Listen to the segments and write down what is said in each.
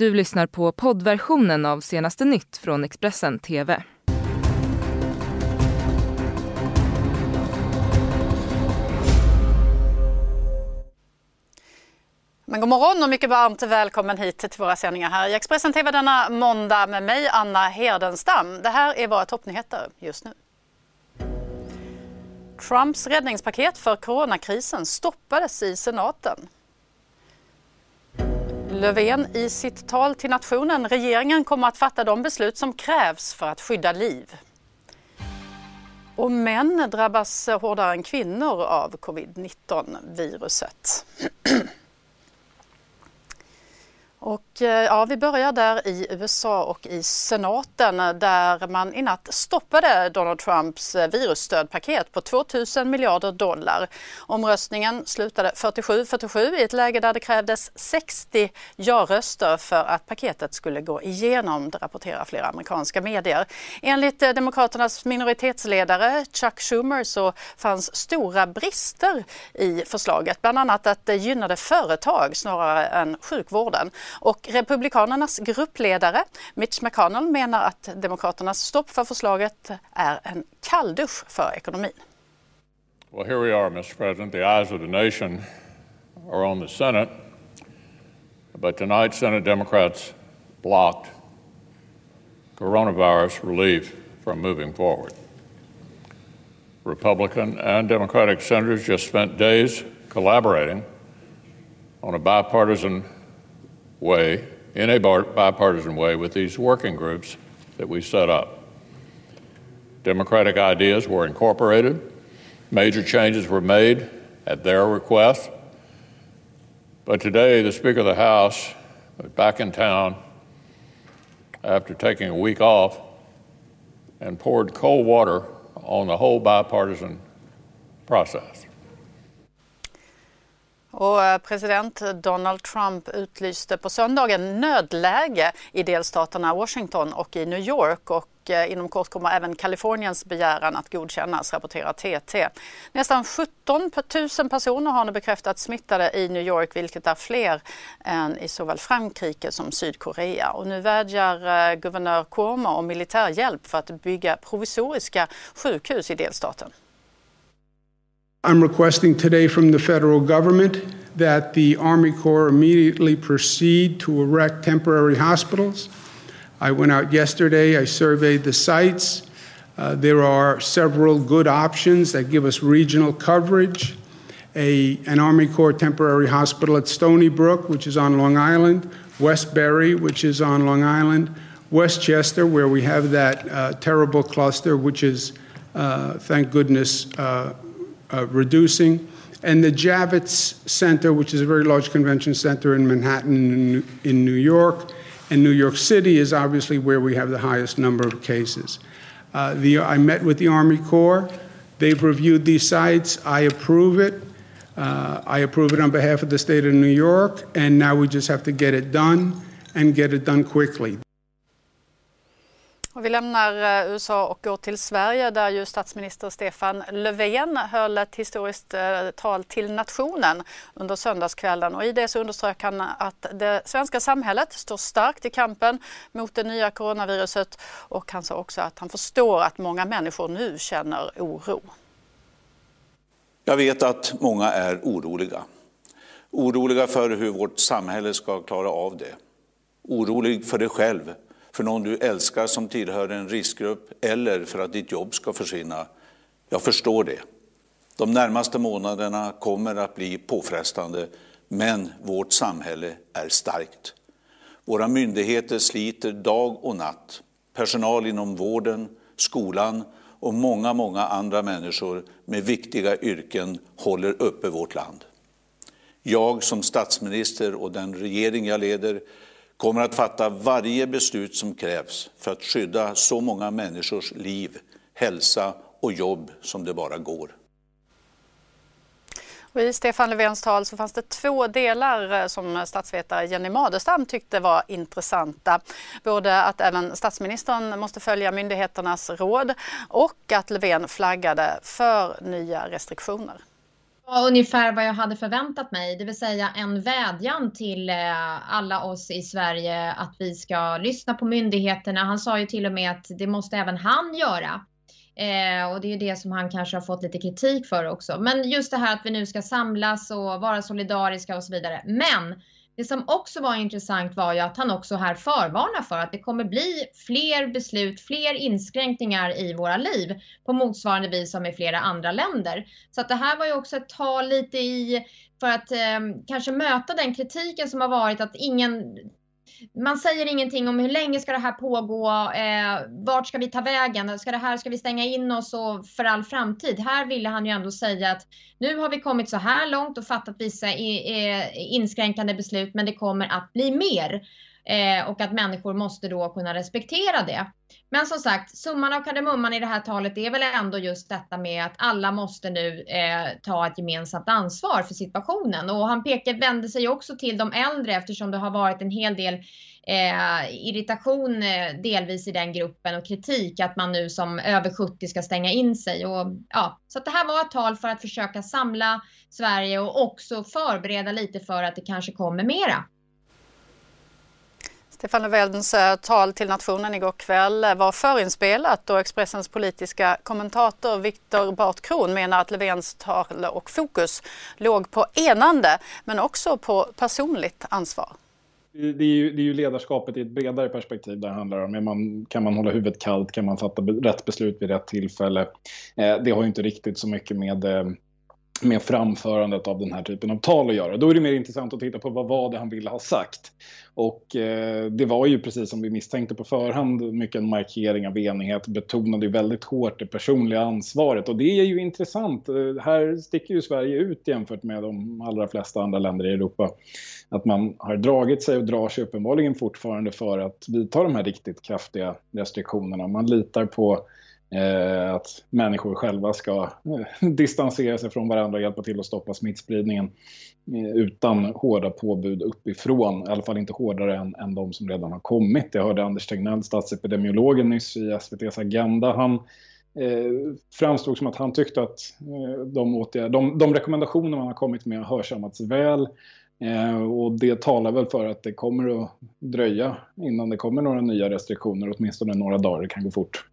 Du lyssnar på poddversionen av senaste nytt från Expressen TV. Men god morgon och mycket varmt välkommen hit till våra sändningar här i Expressen TV denna måndag med mig Anna Hedenstam. Det här är våra toppnyheter just nu. Trumps räddningspaket för coronakrisen stoppades i senaten. Löfven i sitt tal till nationen. Regeringen kommer att fatta de beslut som krävs för att skydda liv. Och män drabbas hårdare än kvinnor av covid-19-viruset. Och, eh, ja, vi börjar där i USA och i senaten eh, där man i natt stoppade Donald Trumps eh, virusstödpaket på 2 000 miljarder dollar. Omröstningen slutade 47-47 i ett läge där det krävdes 60 ja-röster för att paketet skulle gå igenom, det rapporterar flera amerikanska medier. Enligt Demokraternas minoritetsledare Chuck Schumer så fanns stora brister i förslaget, bland annat att det gynnade företag snarare än sjukvården. Och Republikanernas gruppledare Mitch McConnell menar att Demokraternas stopp för förslaget är en kalldusch för ekonomin. Well, here we are, Mr. President. The eyes of the nation are on the Senate. But tonight, Senate Democrats blocked coronavirus relief from moving forward. Republican and Democratic senators just spent days collaborating on a bipartisan way, in a bipartisan way, with these working groups that we set up. Democratic ideas were incorporated, major changes were made at their request. But today, the Speaker of the House back in town after taking a week off and poured cold water on the whole bipartisan process. Och eh, president Donald Trump utlyste på söndagen nödläge i delstaterna Washington och i New York och eh, inom kort kommer även Kaliforniens begäran att godkännas, rapporterar TT. Nästan 17 000 personer har nu bekräftats smittade i New York, vilket är fler än i såväl Frankrike som Sydkorea. Och nu vädjar eh, guvernör Cuomo om militärhjälp för att bygga provisoriska sjukhus i delstaten. I'm requesting today from the federal government that the Army Corps immediately proceed to erect temporary hospitals. I went out yesterday, I surveyed the sites. Uh, there are several good options that give us regional coverage. A, an Army Corps temporary hospital at Stony Brook, which is on Long Island, Westbury, which is on Long Island, Westchester, where we have that uh, terrible cluster, which is, uh, thank goodness, uh, reducing. And the Javits Center, which is a very large convention center in Manhattan, in New York, and New York City is obviously where we have the highest number of cases. Uh, the, I met with the Army Corps. They've reviewed these sites. I approve it. Uh, I approve it on behalf of the state of New York, and now we just have to get it done and get it done quickly. Och vi lämnar eh, USA och går till Sverige där ju statsminister Stefan Löfven höll ett historiskt eh, tal till nationen under söndagskvällen och i det så underströk han att det svenska samhället står starkt i kampen mot det nya coronaviruset och han sa också att han förstår att många människor nu känner oro. Jag vet att många är oroliga. Oroliga för hur vårt samhälle ska klara av det. Orolig för dig själv för någon du älskar som tillhör en riskgrupp eller för att ditt jobb ska försvinna. Jag förstår det. De närmaste månaderna kommer att bli påfrestande, men vårt samhälle är starkt. Våra myndigheter sliter dag och natt. Personal inom vården, skolan och många, många andra människor med viktiga yrken håller uppe vårt land. Jag som statsminister och den regering jag leder kommer att fatta varje beslut som krävs för att skydda så många människors liv, hälsa och jobb som det bara går. Och I Stefan Löfvens tal så fanns det två delar eh, som statsvetare Jenny Madestam tyckte var intressanta. Både att även statsministern måste följa myndigheternas råd och att Löfven flaggade för nya restriktioner ungefär vad jag hade förväntat mig, det vill säga en vädjan till eh, alla oss i Sverige att vi ska lyssna på myndigheterna. Han sa ju till och med att det måste även han göra. Eh, och det är ju det som han kanske har fått lite kritik för också. Men just det här att vi nu ska samlas och vara solidariska och så vidare. Men det som också var intressant var ju att han också här förvarnar för att det kommer bli fler beslut, fler inskränkningar i våra liv på motsvarande vis som i flera andra länder. Så att det här var ju också ett tal lite i för att eh, kanske möta den kritiken som har varit att ingen man säger ingenting om hur länge ska det här pågå, eh, vart ska vi ta vägen, ska det här, ska vi stänga in oss och för all framtid? Här ville han ju ändå säga att nu har vi kommit så här långt och fattat vissa eh, eh, inskränkande beslut, men det kommer att bli mer. Eh, och att människor måste då kunna respektera det. Men som sagt, summan av kardemumman i det här talet är väl ändå just detta med att alla måste nu eh, ta ett gemensamt ansvar för situationen. Och han pekar, vände sig också till de äldre eftersom det har varit en hel del eh, irritation eh, delvis i den gruppen och kritik att man nu som över 70 ska stänga in sig. Och, ja, så det här var ett tal för att försöka samla Sverige och också förbereda lite för att det kanske kommer mera. Stefan Löfvens eh, tal till nationen igår kväll eh, var förinspelat och Expressens politiska kommentator Viktor Bartkron menar att Löfvens tal och fokus låg på enande men också på personligt ansvar. Det är, ju, det är ju ledarskapet i ett bredare perspektiv det handlar om. Man, kan man hålla huvudet kallt? Kan man fatta rätt beslut vid rätt tillfälle? Eh, det har ju inte riktigt så mycket med eh, med framförandet av den här typen av tal att göra. Då är det mer intressant att titta på vad var det han ville ha sagt. Och eh, det var ju precis som vi misstänkte på förhand mycket en markering av enighet, betonade ju väldigt hårt det personliga ansvaret och det är ju intressant. Eh, här sticker ju Sverige ut jämfört med de allra flesta andra länder i Europa. Att man har dragit sig och drar sig uppenbarligen fortfarande för att vidta de här riktigt kraftiga restriktionerna. Man litar på Eh, att människor själva ska eh, distansera sig från varandra och hjälpa till att stoppa smittspridningen eh, utan hårda påbud uppifrån. I alla fall inte hårdare än, än de som redan har kommit. Jag hörde Anders Tegnell, statsepidemiologen, nyss i SVTs Agenda. Han eh, framstod som att han tyckte att eh, de, åtgärder, de, de rekommendationer man har kommit med har hörsammats väl. Eh, och det talar väl för att det kommer att dröja innan det kommer några nya restriktioner, åtminstone några dagar, det kan gå fort.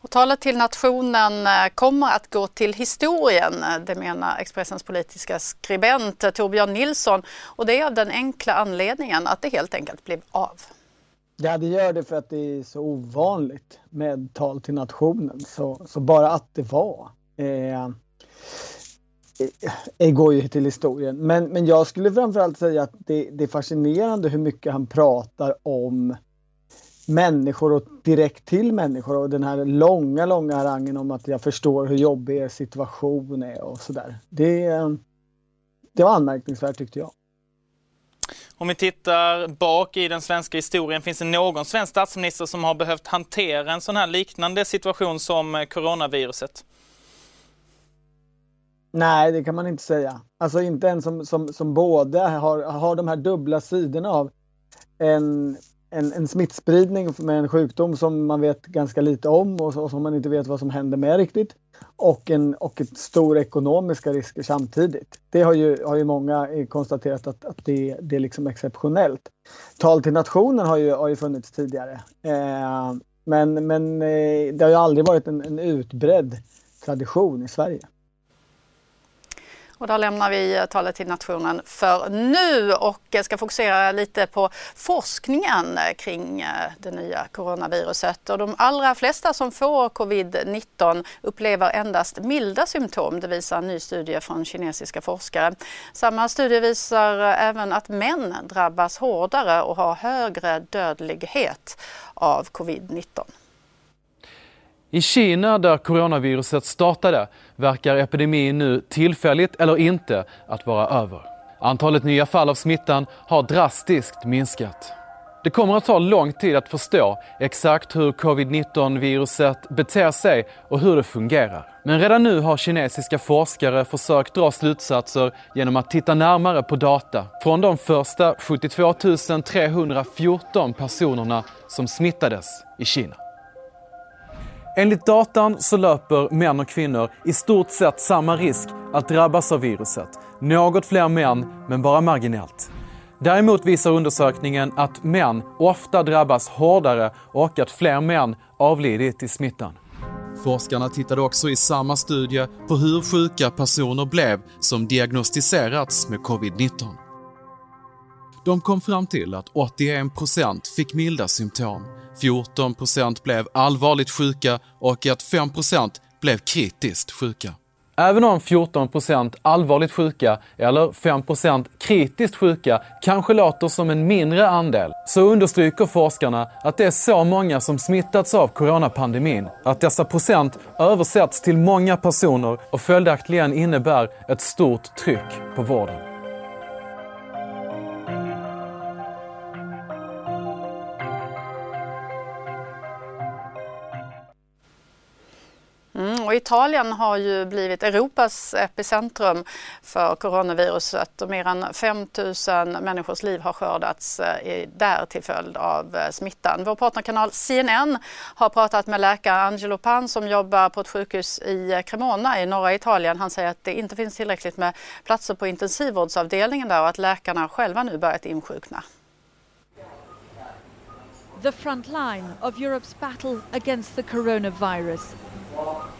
Och talet till nationen eh, kommer att gå till historien, eh, det menar Expressens politiska skribent eh, Torbjörn Nilsson. Och det är av den enkla anledningen att det helt enkelt blev av. Ja, det gör det för att det är så ovanligt med tal till nationen. Så, så bara att det var eh, eh, går ju till historien. Men, men jag skulle framförallt säga att det, det är fascinerande hur mycket han pratar om människor och direkt till människor och den här långa, långa harangen om att jag förstår hur jobbig er situation är och sådär. Det, det var anmärkningsvärt tyckte jag. Om vi tittar bak i den svenska historien, finns det någon svensk statsminister som har behövt hantera en sån här liknande situation som coronaviruset? Nej, det kan man inte säga. Alltså inte en som, som, som både har, har de här dubbla sidorna av en en, en smittspridning med en sjukdom som man vet ganska lite om och, och som man inte vet vad som händer med riktigt. Och, en, och ett stora ekonomiska risker samtidigt. Det har ju, har ju många eh, konstaterat att, att det, det är liksom exceptionellt. Tal till nationen har ju, har ju funnits tidigare. Eh, men men eh, det har ju aldrig varit en, en utbredd tradition i Sverige. Och där lämnar vi eh, talet till nationen för nu och eh, ska fokusera lite på forskningen eh, kring det nya coronaviruset. Och de allra flesta som får covid-19 upplever endast milda symptom. Det visar en ny studie från kinesiska forskare. Samma studie visar även att män drabbas hårdare och har högre dödlighet av covid-19. I Kina, där coronaviruset startade, verkar epidemin nu tillfälligt eller inte att vara över. Antalet nya fall av smittan har drastiskt minskat. Det kommer att ta lång tid att förstå exakt hur covid-19-viruset beter sig och hur det fungerar. Men redan nu har kinesiska forskare försökt dra slutsatser genom att titta närmare på data från de första 72 314 personerna som smittades i Kina. Enligt datan så löper män och kvinnor i stort sett samma risk att drabbas av viruset. Något fler män, men bara marginellt. Däremot visar undersökningen att män ofta drabbas hårdare och att fler män avlidit i smittan. Forskarna tittade också i samma studie på hur sjuka personer blev som diagnostiserats med covid-19. De kom fram till att 81% fick milda symptom, 14% blev allvarligt sjuka och att 5% blev kritiskt sjuka. Även om 14% allvarligt sjuka eller 5% kritiskt sjuka kanske låter som en mindre andel, så understryker forskarna att det är så många som smittats av coronapandemin att dessa procent översätts till många personer och följaktligen innebär ett stort tryck på vården. Och Italien har ju blivit Europas epicentrum för coronaviruset och mer än 5 000 människors liv har skördats eh, där till följd av eh, smittan. Vår partnerkanal CNN har pratat med läkare Angelo Pan som jobbar på ett sjukhus i eh, Cremona i norra Italien. Han säger att det inte finns tillräckligt med platser på intensivvårdsavdelningen där och att läkarna själva nu börjat insjukna. The front line of Europe's battle against the coronavirus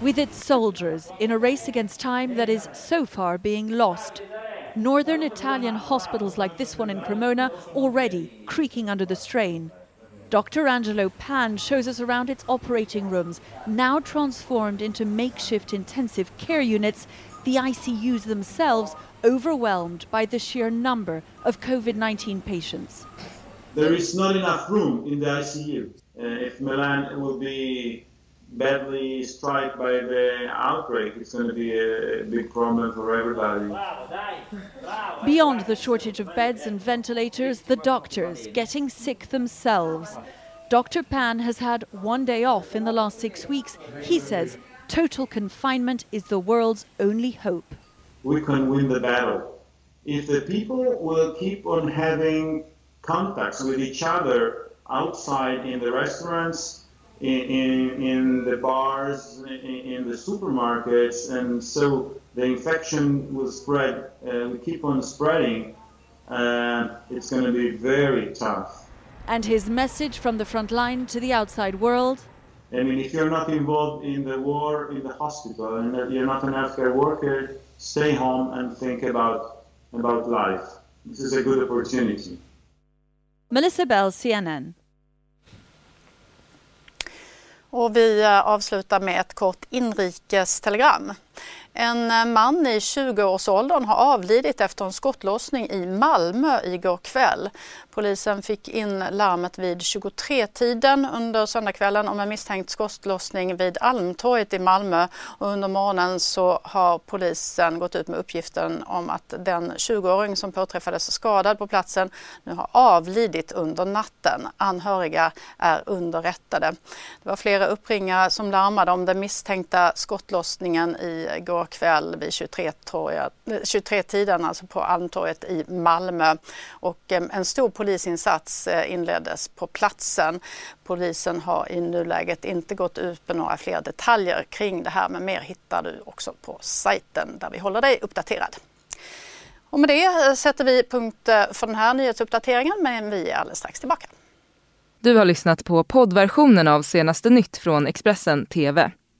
with its soldiers in a race against time that is so far being lost. Northern Italian hospitals like this one in Cremona already creaking under the strain. Dr. Angelo Pan shows us around its operating rooms, now transformed into makeshift intensive care units, the ICUs themselves overwhelmed by the sheer number of COVID 19 patients. There is not enough room in the ICU. Uh, if Milan will be badly struck by the outbreak, it's going to be a big problem for everybody. Beyond the shortage of beds and ventilators, the doctors getting sick themselves. Dr. Pan has had one day off in the last six weeks. He says total confinement is the world's only hope. We can win the battle. If the people will keep on having contacts with each other outside in the restaurants, in, in, in the bars, in, in, the supermarkets, and so the infection will spread, uh, we keep on spreading, uh, it's going to be very tough. And his message from the front line to the outside world? I mean, if you're not involved in the war in the hospital and you're not an healthcare worker, stay home and think about, about life. This is a good opportunity. Melissa Bell, CNN. Och vi eh, avslutar med ett kort inrikestelegram. En eh, man i 20-årsåldern har avlidit efter en skottlossning i Malmö igår kväll. Polisen fick in larmet vid 23-tiden under söndagskvällen om en misstänkt skottlossning vid Almtorget i Malmö. Och under morgonen så har polisen gått ut med uppgiften om att den 20-åring som påträffades skadad på platsen nu har avlidit under natten. Anhöriga är underrättade. Det var flera uppringare som larmade om den misstänkta skottlossningen i igår kväll vid 23-tiden eh, 23 alltså på Almtorget i Malmö. Och eh, en stor polisinsats eh, inleddes på platsen. Polisen har i nuläget inte gått ut med några fler detaljer kring det här men mer hittar du också på sajten där vi håller dig uppdaterad. Och med det sätter vi punkt för den här nyhetsuppdateringen men vi är alldeles strax tillbaka. Du har lyssnat på poddversionen av senaste nytt från Expressen TV.